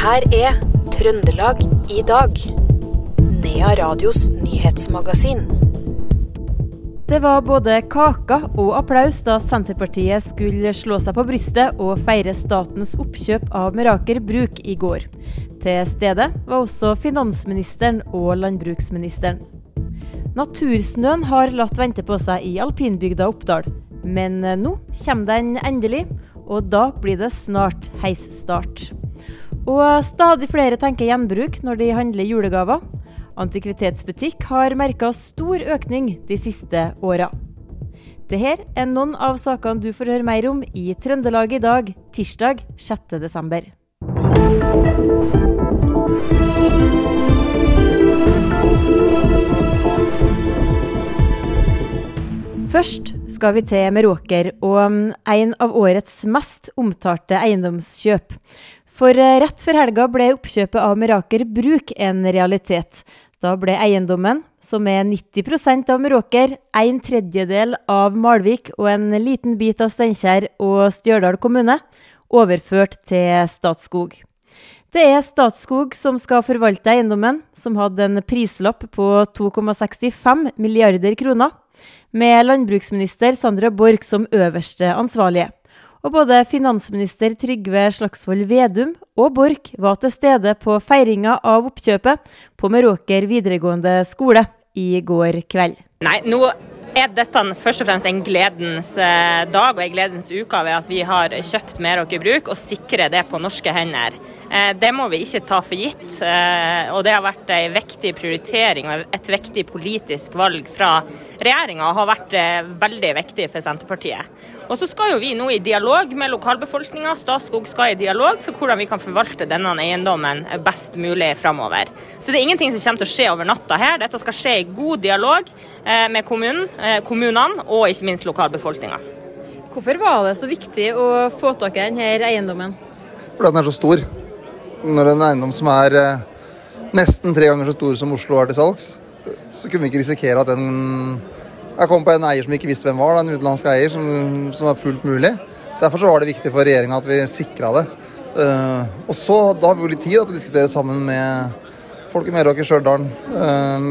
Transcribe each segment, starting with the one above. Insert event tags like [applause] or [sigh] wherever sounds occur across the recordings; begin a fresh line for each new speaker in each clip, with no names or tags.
her er Trøndelag i dag. Nea Radios nyhetsmagasin.
Det var både kaker og applaus da Senterpartiet skulle slå seg på brystet og feire statens oppkjøp av Meraker Bruk i går. Til stede var også finansministeren og landbruksministeren. Natursnøen har latt vente på seg i alpinbygda Oppdal, men nå kommer den endelig, og da blir det snart heisstart. Og stadig flere tenker gjenbruk når de handler julegaver. Antikvitetsbutikk har merka stor økning de siste åra. Dette er noen av sakene du får høre mer om i Trøndelag i dag, tirsdag 6.12. Først skal vi til Meråker og en av årets mest omtalte eiendomskjøp. For rett før helga ble oppkjøpet av Meraker Bruk en realitet. Da ble eiendommen, som er 90% av Meråker, en tredjedel av Malvik og en liten bit av Steinkjer og Stjørdal kommune, overført til Statskog. Det er Statskog som skal forvalte eiendommen, som hadde en prislapp på 2,65 milliarder kroner, med landbruksminister Sandra Borch som øverste ansvarlige. Og både finansminister Trygve Slagsvold Vedum og Borch var til stede på feiringa av oppkjøpet på Meråker videregående skole i går kveld.
Nei, nå er dette først og fremst en gledens eh, dag og en gledens uke ved at vi har kjøpt Meråker Bruk og sikrer det på norske hender. Eh, det må vi ikke ta for gitt. Eh, og det har vært en viktig prioritering og et viktig politisk valg fra regjeringa og har vært eh, veldig viktig for Senterpartiet. Og så skal jo vi nå i dialog med lokalbefolkninga. Statskog skal i dialog for hvordan vi kan forvalte denne eiendommen best mulig framover. Så det er ingenting som kommer til å skje over natta her. Dette skal skje i god dialog med kommunen, kommunene og ikke minst lokalbefolkninga.
Hvorfor var det så viktig å få tak i denne eiendommen?
Fordi den er så stor når en eiendom som er eh, nesten tre ganger så stor som Oslo er til salgs, så kunne vi ikke risikere at den Jeg kom på en eier som vi ikke visste hvem var, en utenlandsk eier, som, som var fullt mulig. Derfor så var det viktig for regjeringa at vi sikra det. Uh, og så, Da har vi jo litt tid til å diskutere sammen med folk i Meråker, Stjørdal, uh,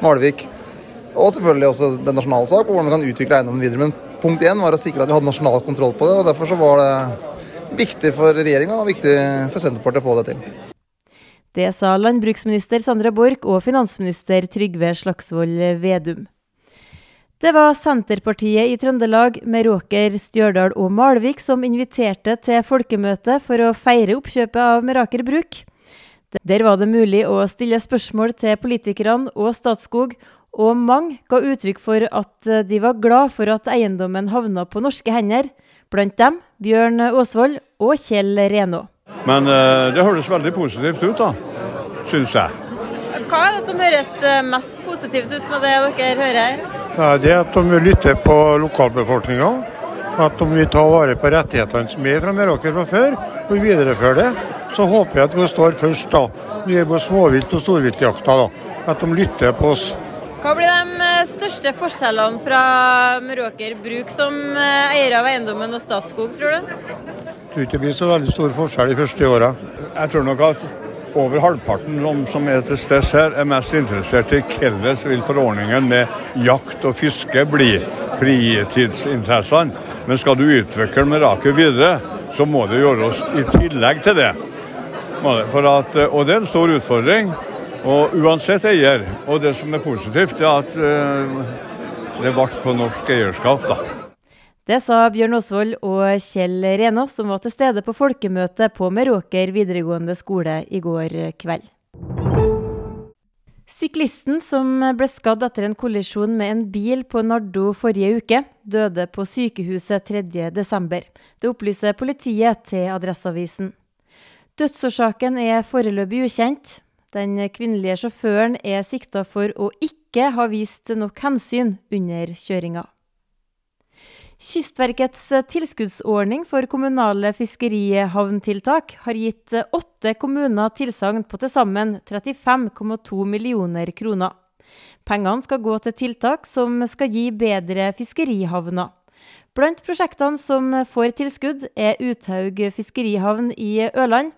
Malvik. Og selvfølgelig også den nasjonale sak, hvordan vi kan utvikle eiendommen videre. Men punkt én var å sikre at vi hadde nasjonal kontroll på det. og Derfor så var det viktig for regjeringa og viktig for Senterpartiet å få det til.
Det sa landbruksminister Sandra Borch og finansminister Trygve Slagsvold Vedum. Det var Senterpartiet i Trøndelag, med Råker, Stjørdal og Malvik som inviterte til folkemøte for å feire oppkjøpet av Meraker Bruk. Der var det mulig å stille spørsmål til politikerne og Statskog, og mange ga uttrykk for at de var glad for at eiendommen havna på norske hender. Blant dem Bjørn Aasvold og Kjell Renaa.
Men uh, det høres veldig positivt ut, da, syns jeg.
Hva er det som høres eh, mest positivt ut med det dere hører?
Ja, det er at de lytter på lokalbefolkninga. At de vil ta vare på rettighetene som er fra Meråker fra før, og viderefører det. Så håper jeg at vi står først da, når det gjelder småvilt- og storviltjakta. At de lytter på oss.
Hva blir de eh, største forskjellene fra Meråker Bruk som eh, eier av eiendommen og Statskog, tror du?
Jeg tror ikke det blir så veldig stor forskjell de første åra.
Jeg tror nok at over halvparten som, som er til stede her, er mest interessert i hvordan vil forordningen med jakt og fiske bli fritidsinteressene. Men skal du utvikle Meraker videre, så må det gjøres i tillegg til det. At, og det er en stor utfordring. Og uansett eier, og det som er positivt, er at uh, det ble på norsk eierskap, da.
Det sa Bjørn Osvold og Kjell Renå, som var til stede på folkemøtet på Meråker videregående skole i går kveld. Syklisten som ble skadd etter en kollisjon med en bil på Nardo forrige uke, døde på sykehuset 3.12. Det opplyser politiet til Adresseavisen. Dødsårsaken er foreløpig ukjent. Den kvinnelige sjåføren er sikta for å ikke ha vist nok hensyn under kjøringa. Kystverkets tilskuddsordning for kommunale fiskerihavntiltak har gitt åtte kommuner tilsagn på til sammen 35,2 millioner kroner. Pengene skal gå til tiltak som skal gi bedre fiskerihavner. Blant prosjektene som får tilskudd, er Uthaug fiskerihavn i Ørland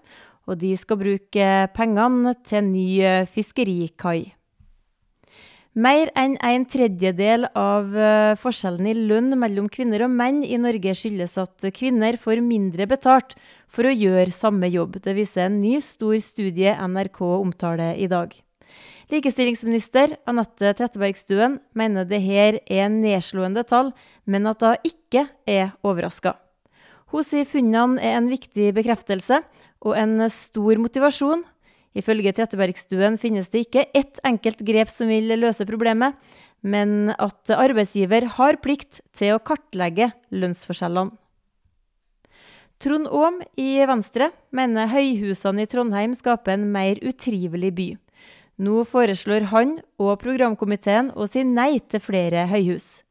og de skal bruke pengene til ny fiskerikai. Mer enn en tredjedel av forskjellen i lønn mellom kvinner og menn i Norge skyldes at kvinner får mindre betalt for å gjøre samme jobb. Det viser en ny, stor studie NRK omtaler i dag. Likestillingsminister Anette Trettebergstuen mener dette er nedslående tall, men at hun ikke er overraska. Hun sier funnene er en viktig bekreftelse og en stor motivasjon. Ifølge Trettebergstuen finnes det ikke ett enkelt grep som vil løse problemet, men at arbeidsgiver har plikt til å kartlegge lønnsforskjellene. Trond Aam i Venstre mener høyhusene i Trondheim skaper en mer utrivelig by. Nå foreslår han og programkomiteen å si nei til flere høyhus.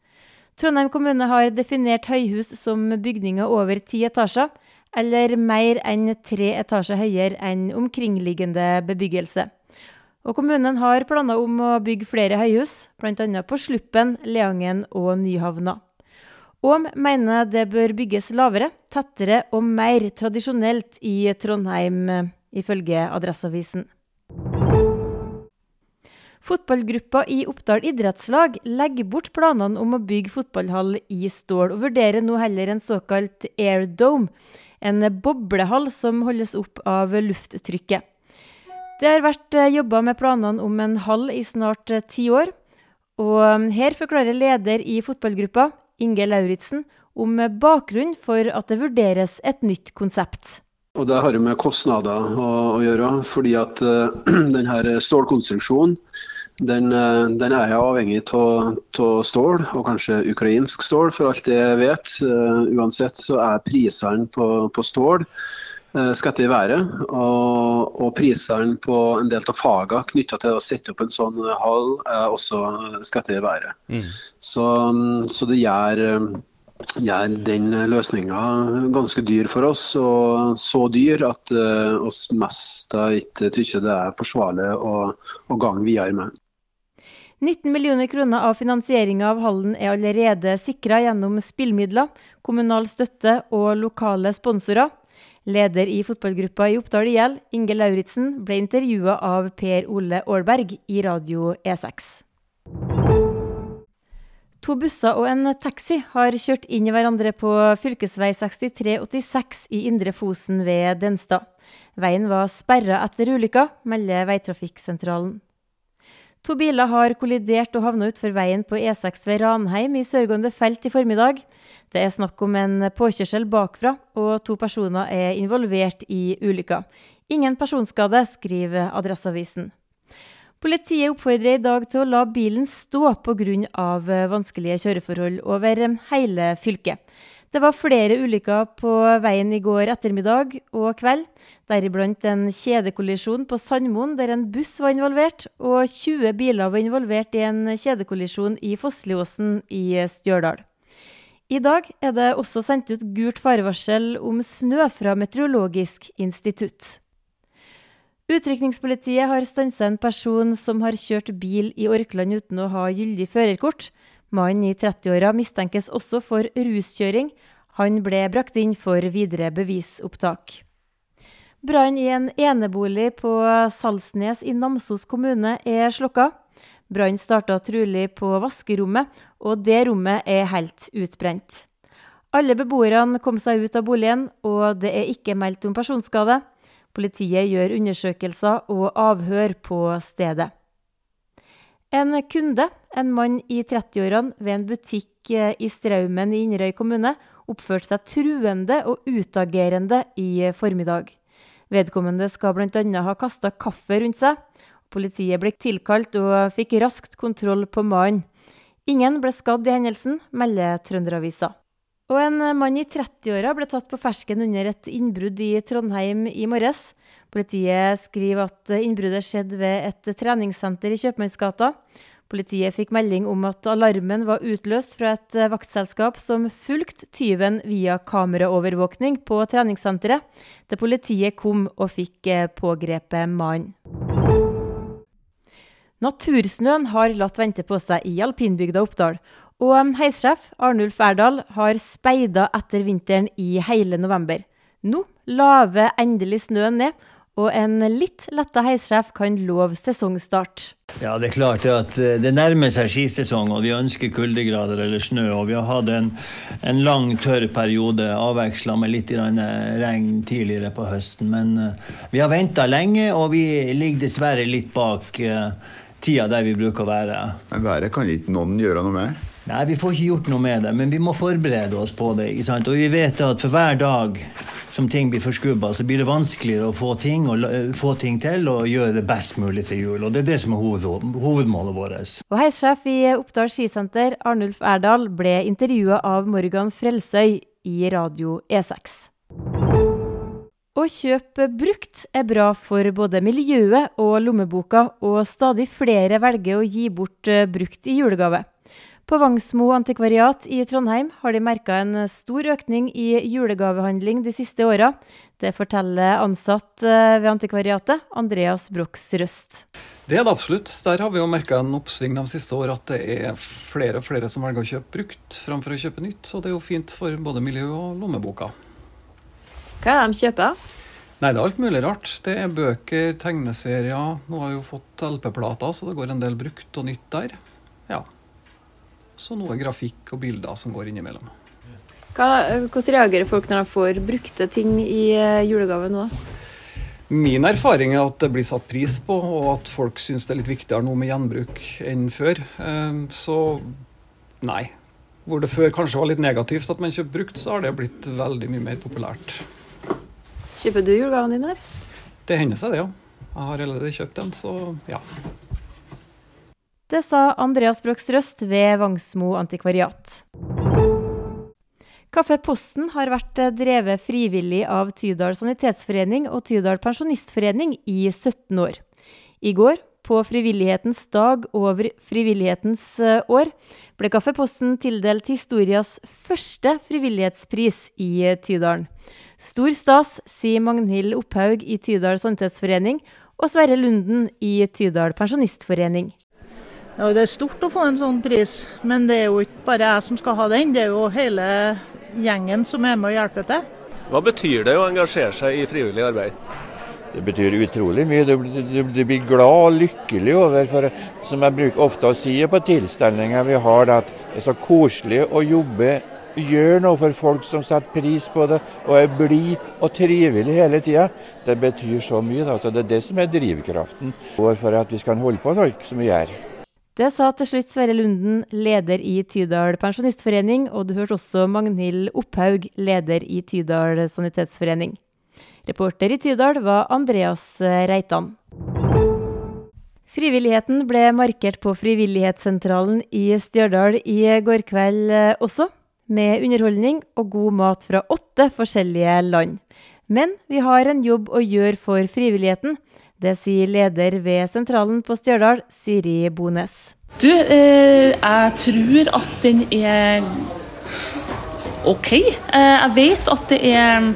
Trondheim kommune har definert høyhus som bygninger over ti etasjer, eller mer enn tre etasjer høyere enn omkringliggende bebyggelse. Og kommunen har planer om å bygge flere høyhus, bl.a. på Sluppen, Leangen og Nyhavna. Aam mener det bør bygges lavere, tettere og mer tradisjonelt i Trondheim, ifølge Adresseavisen. Fotballgruppa i Oppdal idrettslag legger bort planene om å bygge fotballhall i stål, og vurderer nå heller en såkalt air dome, en boblehall som holdes opp av lufttrykket. Det har vært eh, jobba med planene om en hall i snart eh, ti år, og eh, her forklarer leder i fotballgruppa, Inge Lauritzen, om bakgrunnen for at det vurderes et nytt konsept.
Og Det har jo med kostnader å, å gjøre, fordi at [clears throat] uh, denne stålkonstruksjonen den, uh, den, er jo avhengig av stål, og kanskje ukrainsk stål, for alt det jeg vet. Uh, uansett så er prisene på, på stål uh, skatt i været. Og, og prisene på en del av fagene knytta til å sette opp en sånn hall, er også skatt i været. Mm. Så, så, det gjør gjør den løsninga ganske dyr for oss, og så dyr at uh, oss mest ikke tykker det er forsvarlig å, å gange videre med.
19 millioner kroner av finansieringa av hallen er allerede sikra gjennom spillmidler, kommunal støtte og lokale sponsorer. Leder i fotballgruppa i Oppdal IL, Inge Lauritzen, ble intervjua av Per Ole Aalberg i Radio E6. To busser og en taxi har kjørt inn i hverandre på fv. 6386 i Indre Fosen ved Denstad. Veien var sperra etter ulykka, melder Veitrafikksentralen. To biler har kollidert og havna utfor veien på E6 ved Ranheim i sørgående felt i formiddag. Det er snakk om en påkjørsel bakfra, og to personer er involvert i ulykka. Ingen personskade, skriver Adresseavisen. Politiet oppfordrer i dag til å la bilen stå pga. Eh, vanskelige kjøreforhold over eh, hele fylket. Det var flere ulykker på veien i går ettermiddag og kveld, deriblant en kjedekollisjon på Sandmoen der en buss var involvert, og 20 biler var involvert i en kjedekollisjon i Fossliåsen i Stjørdal. I dag er det også sendt ut gult farevarsel om snø fra Meteorologisk institutt. Utrykningspolitiet har stansa en person som har kjørt bil i Orkland uten å ha gyldig førerkort. Mannen i 30-åra mistenkes også for ruskjøring. Han ble brakt inn for videre bevisopptak. Brannen i en enebolig på Salsnes i Namsos kommune er slokka. Brannen starta trolig på vaskerommet, og det rommet er helt utbrent. Alle beboerne kom seg ut av boligen, og det er ikke meldt om personskade. Politiet gjør undersøkelser og avhør på stedet. En kunde, en mann i 30-årene ved en butikk eh, i Straumen i Inderøy kommune, oppførte seg truende og utagerende i formiddag. Vedkommende skal bl.a. ha kasta kaffe rundt seg. Politiet ble tilkalt og fikk raskt kontroll på mannen. Ingen ble skadd i hendelsen, melder Trønderavisa. Og en mann i 30-åra ble tatt på fersken under et innbrudd i Trondheim i morges. Politiet skriver at innbruddet skjedde ved et treningssenter i Kjøpmannsgata. Politiet fikk melding om at alarmen var utløst fra et vaktselskap som fulgte tyven via kameraovervåkning på treningssenteret, til politiet kom og fikk pågrepet mannen. Natursnøen har latt vente på seg i alpinbygda Oppdal, og heissjef Arnulf Erdal har speida etter vinteren i hele november. Nå laver endelig snøen ned, og en litt letta heissjef kan love sesongstart.
Ja, Det er klart at eh, det nærmer seg skisesong, og vi ønsker kuldegrader eller snø. og Vi har hatt en, en lang, tørr periode, avveksla med litt regn tidligere på høsten. Men uh, vi har venta lenge, og vi ligger dessverre litt bak tida der vi bruker å være.
Men været kan ikke noen gjøre noe med?
Nei, vi får ikke gjort noe med det, men vi må forberede oss på det. ikke sant? Og vi vet at for hver dag som ting blir forskubba, så blir det vanskeligere å få ting, og, få ting til og gjøre det best mulig til jul. Og Det er det som er hoved, hovedmålet vårt.
Og Heissjef i Oppdal skisenter, Arnulf Erdal, ble intervjua av Morgan Frelsøy i Radio E6. Å kjøpe brukt er bra for både miljøet og lommeboka, og stadig flere velger å gi bort eh, brukt i julegave. På Vangsmo antikvariat i Trondheim har de merka en stor økning i julegavehandling de siste åra. Det forteller ansatt eh, ved antikvariatet, Andreas Brox Røst.
Det er det absolutt. Der har vi jo merka en oppsving de siste åra at det er flere og flere som velger å kjøpe brukt framfor å kjøpe nytt. Så det er jo fint for både miljø og lommeboka.
Hva er det de kjøper?
Nei, Det er alt mulig rart. Det er bøker, tegneserier. Nå har vi jo fått LP-plater, så det går en del brukt og nytt der. Ja, så noe grafikk og bilder som går innimellom.
Hva, hvordan reagerer folk når de får brukte ting i eh, julegave nå?
Min erfaring er at det blir satt pris på, og at folk syns det er litt viktigere nå med gjenbruk enn før. Ehm, så nei. Hvor det før kanskje var litt negativt at man kjøpte brukt, så har det blitt veldig mye mer populært.
Kjøper du julegaven din her?
Det hender seg det, ja. Jeg har allerede kjøpt den, så ja.
Det sa Andreas Brox ved Vangsmo antikvariat. Kaffe Posten har vært drevet frivillig av Tydal sanitetsforening og Tydal pensjonistforening i 17 år. I går, på frivillighetens dag over frivillighetens eh, år, ble Kaffe Posten tildelt historias første frivillighetspris i Tydalen. Stor stas, sier Magnhild Opphaug i Tydal sanitetsforening og Sverre Lunden i Tydal pensjonistforening.
Ja, Det er stort å få en sånn pris, men det er jo ikke bare jeg som skal ha den, det er jo hele gjengen som er med og hjelper til.
Hva betyr det å engasjere seg i frivillig arbeid?
Det betyr utrolig mye. Du, du, du blir glad og lykkelig over, for som jeg bruker ofte å si på tilstelninger vi har, at det er så koselig å jobbe gjør noe for folk som setter pris på det og er blid og trivelig hele tida. Det betyr så mye. Da. Så det er det som er drivkraften for at vi skal holde på noe som vi gjør.
Det sa til slutt Sverre Lunden, leder i Tydal pensjonistforening, og du hørte også Magnhild Opphaug, leder i Tydal sanitetsforening. Reporter i Tydal var Andreas Reitan. Frivilligheten ble markert på Frivillighetssentralen i Stjørdal i går kveld eh, også, med underholdning og god mat fra åtte forskjellige land. Men vi har en jobb å gjøre for frivilligheten. Det sier leder ved sentralen på Stjørdal, Siri Bones.
Du, eh, jeg tror at den er OK. Eh, jeg vet at det er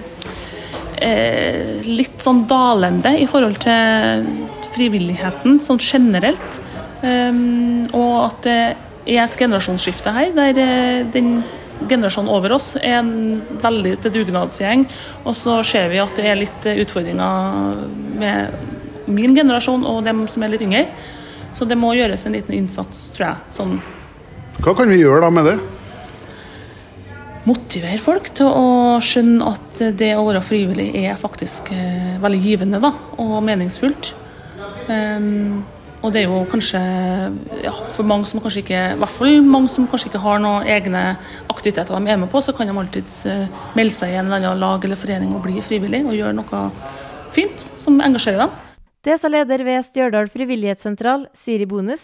eh, litt sånn dalende i forhold til frivilligheten sånn generelt. Um, og at det er et generasjonsskifte her, der eh, den generasjonen over oss er en veldig til dugnadsgjeng. Og så ser vi at det er litt utfordringer med min generasjon og dem som er litt yngre. Så det må gjøres en liten innsats, tror jeg. Sånn.
Hva kan vi gjøre da med det?
Motivere folk til å skjønne at det å være frivillig er faktisk eh, veldig givende da, og meningsfullt. Um, og det er jo kanskje ja, for mange som kanskje ikke i hvert fall mange som kanskje ikke har noen egne aktiviteter de er med på, så kan de alltids uh, melde seg i en eller annen lag eller forening og bli frivillig og gjøre noe fint som engasjerer dem.
Det sa leder ved Stjørdal frivillighetssentral, Siri Bones.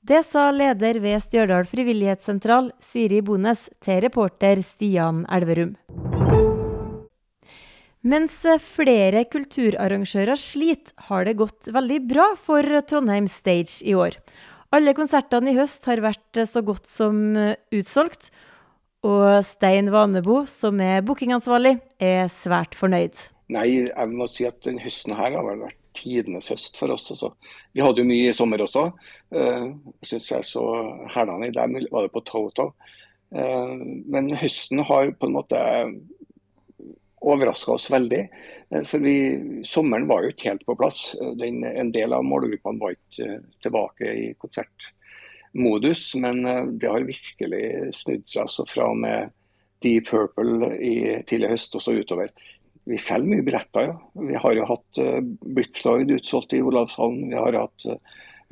Det sa leder ved Stjørdal frivillighetssentral, Siri Bones, til reporter Stian Elverum. Mens flere kulturarrangører sliter, har det gått veldig bra for Trondheim Stage i år. Alle konsertene i høst har vært så godt som utsolgt, og Stein Vanebo, som er bookingansvarlig, er svært fornøyd.
Nei, jeg må si at denne høsten her har vært tidenes høst for oss. Også. Vi hadde jo mye i sommer også. Uh, synes jeg så Hælane der var det på Toto. Uh, men høsten har på en måte overraska oss veldig. Uh, for vi, sommeren var jo ikke helt på plass. Den, en del av målgruppene var ikke tilbake i konsertmodus, men det har virkelig snudd seg altså fra med Deep Purple i tidlig høst og så utover. Vi selger mye billetter, ja. Vi har jo hatt uh, Brits utsolgt i Olavshallen. Vi har hatt uh,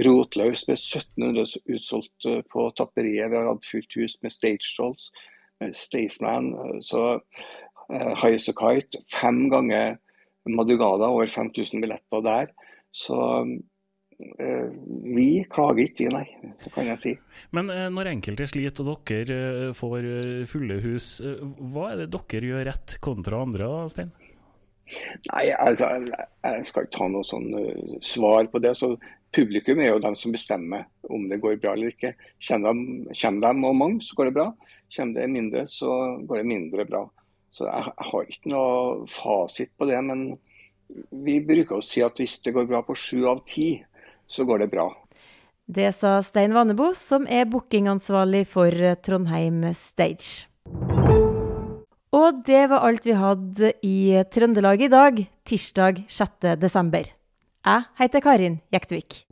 Rotlaus med 1700 utsolgt uh, på Tapperiet. Vi har hatt fullt hus med Stage Dolls, Staysman. Så uh, High as Kite. Fem ganger Madugada, over 5000 billetter der. Så vi klager ikke, nei. Det kan jeg si.
Men når enkelte sliter og dere får fulle hus, hva er det dere gjør rett kontra andre, Stein?
Nei, altså, jeg skal ikke ta noe sånn uh, svar på det. så Publikum er jo de som bestemmer om det går bra eller ikke. Kommer de, kommer de og mange, så går det bra. Kommer det mindre, så går det mindre bra. Så jeg, jeg har ikke noe fasit på det. Men vi bruker å si at hvis det går bra på sju av ti, så går det bra.
Det sa Stein Vannebo, som er bookingansvarlig for Trondheim Stage. Og det var alt vi hadde i Trøndelag i dag, tirsdag 6. desember. Jeg heter Karin Jektvik.